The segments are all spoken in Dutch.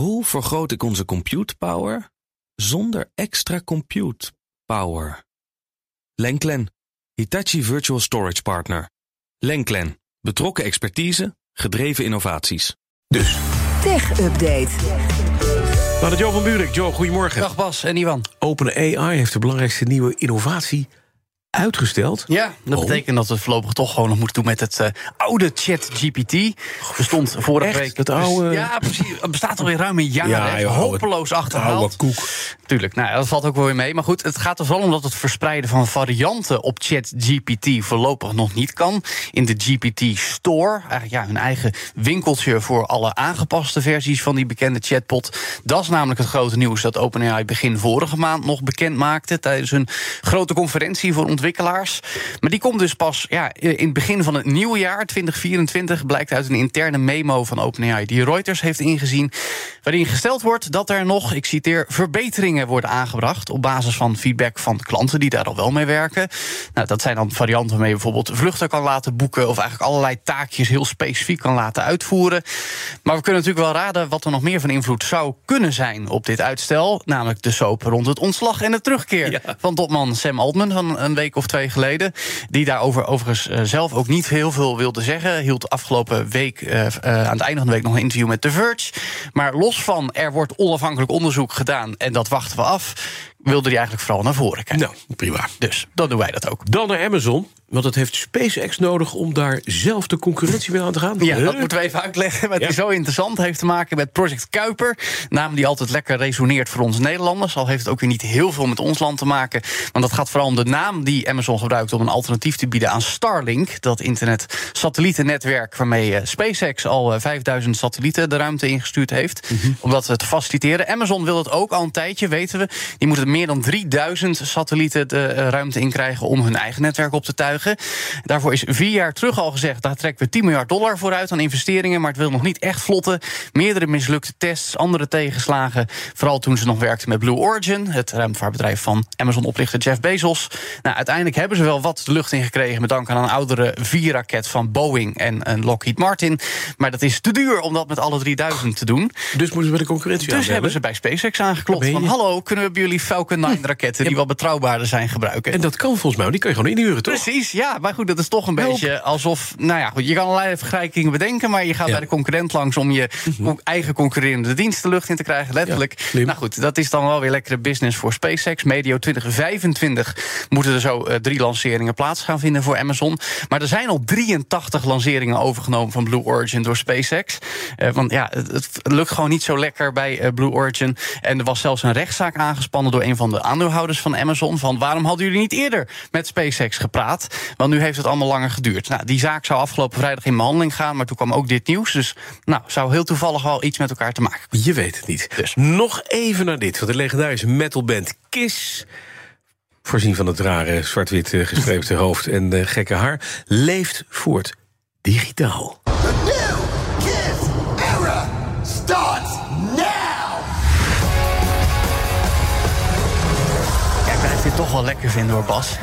Hoe vergroot ik onze compute power zonder extra compute power? Lenklen, Hitachi Virtual Storage Partner. Lenklen, betrokken expertise, gedreven innovaties. Dus. Tech Update. Nou, Jo van Buurik. Jo, goedemorgen. Dag Bas en Ivan. OpenAI heeft de belangrijkste nieuwe innovatie uitgesteld. Ja, dat Oh. betekent dat we het voorlopig toch gewoon nog moeten doen met het eh, oude ChatGPT. Bestond vorige week. Dat oude- Ja, precies. Het bestaat alweer ruim een jaar. Ja, joh, hopeloos achterhaald. oude koek. Tuurlijk, nou, dat valt ook wel weer mee. Maar goed, het gaat er vooral om dat het verspreiden van varianten op ChatGPT voorlopig nog niet kan. In de GPT Store, eigenlijk ja, hun eigen winkeltje voor alle aangepaste versies van die bekende chatbot. Dat is namelijk het grote nieuws dat OpenAI begin vorige maand nog bekend maakte tijdens een grote conferentie voor ontwikkelaars. Maar die komt dus pas ja, in het begin van het nieuwe jaar, 2024, blijkt uit een interne memo van OpenAI die Reuters heeft ingezien, waarin gesteld wordt dat er nog, ik citeer, verbeteringen worden aangebracht op basis van feedback van klanten die daar al wel mee werken. Nou, dat zijn dan varianten waarmee je bijvoorbeeld vluchten kan laten boeken of eigenlijk allerlei taakjes heel specifiek kan laten uitvoeren. Maar we kunnen natuurlijk wel raden wat er nog meer van invloed zou kunnen zijn op dit uitstel, namelijk de soap rond het ontslag en de terugkeer van topman Sam Altman van een week of twee geleden, die daarover overigens eh, zelf ook niet heel veel wilde zeggen. Hield afgelopen week eh, eh, aan het einde van de week nog een interview met The Verge. Maar los van er wordt onafhankelijk onderzoek gedaan en dat wachten we af, wilde hij eigenlijk vooral naar voren kijken. Nou, prima. Dus dan doen wij dat ook. Dan naar Amazon, want het heeft SpaceX nodig om daar zelf de concurrentie mee aan te gaan. Ja, dat moeten we even uitleggen. Wat Ja. zo interessant heeft te maken met Project Kuiper. Naam die altijd lekker resoneert voor ons Nederlanders. Al heeft het ook weer niet heel veel met ons land te maken. Want dat gaat vooral om de naam die Amazon gebruikt om een alternatief te bieden aan Starlink. Dat internet-satellietennetwerk waarmee eh, SpaceX al eh, 5000 satellieten de ruimte ingestuurd heeft. Om dat eh, te faciliteren. Amazon wil het ook al een tijdje, weten we. Die moeten meer dan 3000 satellieten de eh, ruimte in krijgen om hun eigen netwerk op te tuigen. Daarvoor is vier jaar terug al gezegd, daar trekken we 10 miljard dollar voor uit aan investeringen. Maar het wil nog niet echt vlotten. Meerdere mislukte tests, andere tegenslagen. Vooral toen ze nog werkten met Blue Origin, het ruimtevaartbedrijf van Amazon-oplichter Jeff Bezos. Nou, uiteindelijk hebben ze wel wat de lucht in gekregen met dank aan een oudere V-raket van Boeing en een Lockheed Martin. Maar dat is te duur om dat met alle 3000 te doen. Dus moeten we de concurrentie Dus hebben ze bij SpaceX aangeklopt van... hallo, kunnen we bij jullie Falcon 9-raketten... die wat betrouwbaarder zijn gebruiken? En dat kan volgens mij, die kan je gewoon inhuren, toch? Precies, ja. Maar goed, dat is toch een beetje alsof... Nou ja, goed, je kan allerlei vergelijkingen bedenken... maar je gaat Ja. bij de concurrent langs... om je con- eigen concurrerende dienst de lucht in te krijgen, letterlijk. Ja, nou goed, dat is dan wel weer lekkere business voor SpaceX. Medio 2025 moeten er zo eh, drie lanceringen plaats gaan vinden voor Amazon. Maar er zijn al 83 lanceringen overgenomen van Blue Origin door SpaceX. Eh, want ja, het, het lukt gewoon niet zo lekker bij eh, Blue Origin. En er was zelfs een rechtszaak aangespannen door een van de aandeelhouders van Amazon. Van waarom hadden jullie niet eerder met SpaceX gepraat? Want nu heeft het allemaal langer geduurd. Nou, die zaak zou afgelopen vrijdag in behandeling gaan, maar toen kwam ook dit nieuws. Dus nou, zou heel toevallig wel iets met elkaar te maken. Je weet het niet. Dus. Nog even naar dit, want de legendarische metalband Kiss... voorzien van het rare zwart-wit eh, gestreepte hoofd en eh, gekke haar... leeft voort digitaal. The new Kiss era starts now! Ik blijf dit toch wel lekker vinden hoor, Bas.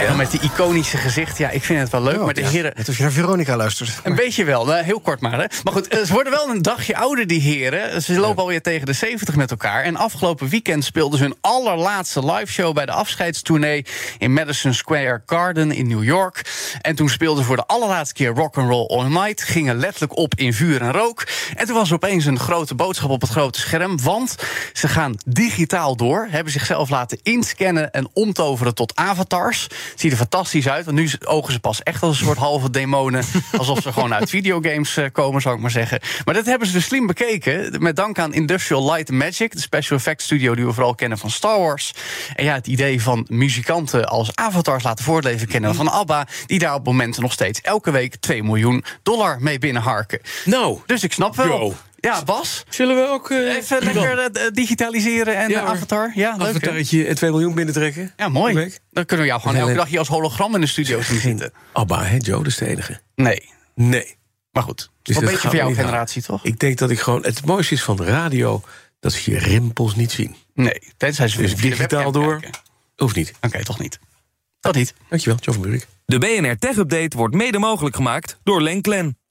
En dan met die iconische gezicht, ja, ik vind het wel leuk. maar de heren, Net als je naar Veronica luistert. Een beetje wel, nou, heel kort maar. Hè. Maar goed, eh, ze worden wel een dagje ouder, die heren. Ze lopen alweer tegen de 70 met elkaar. En afgelopen weekend speelden ze hun allerlaatste liveshow... bij de afscheidstournee in Madison Square Garden in New York. En toen speelden ze voor de allerlaatste keer Rock'n'Roll All Night. Gingen letterlijk op in vuur en rook. En toen was er opeens een grote boodschap op het grote scherm. Want ze gaan digitaal door. Hebben zichzelf laten inscannen en omtoveren tot avatars. Ziet er fantastisch uit, want nu ogen ze pas echt als een soort halve demonen. Alsof ze gewoon uit videogames eh, komen, zou ik maar zeggen. Maar dat hebben ze dus slim bekeken. Met dank aan Industrial Light Magic, de special effects studio die we vooral kennen van Star Wars. En ja, het idee van muzikanten als avatars laten voortleven kennen van ABBA. Die daar op momenten nog steeds elke week 2 miljoen dollar mee binnenharken. Nou, Dus ik snap wel. Yo. Ja, Bas. zullen we ook... eh, Even lekker eh, digitaliseren en Ja, avatar. Ja, leuk. avataretje en 2 miljoen binnentrekken? Ja, mooi. Dan kunnen we jou gewoon elke dag hier als hologram in de studio zien zitten. Abba, hè, Joe, dat is de enige. Nee, Nee. maar goed. Dus een beetje voor jouw generatie, toch? Ik denk dat ik gewoon... Het mooiste is van radio dat ze je rimpels niet zien. Nee, tenzij ze Dus de digitaal door. kijken. Hoeft niet. Oké, toch niet. Dat niet. Dankjewel, Joe van Buurik. De BNR Tech Update wordt mede mogelijk gemaakt door Lenklen.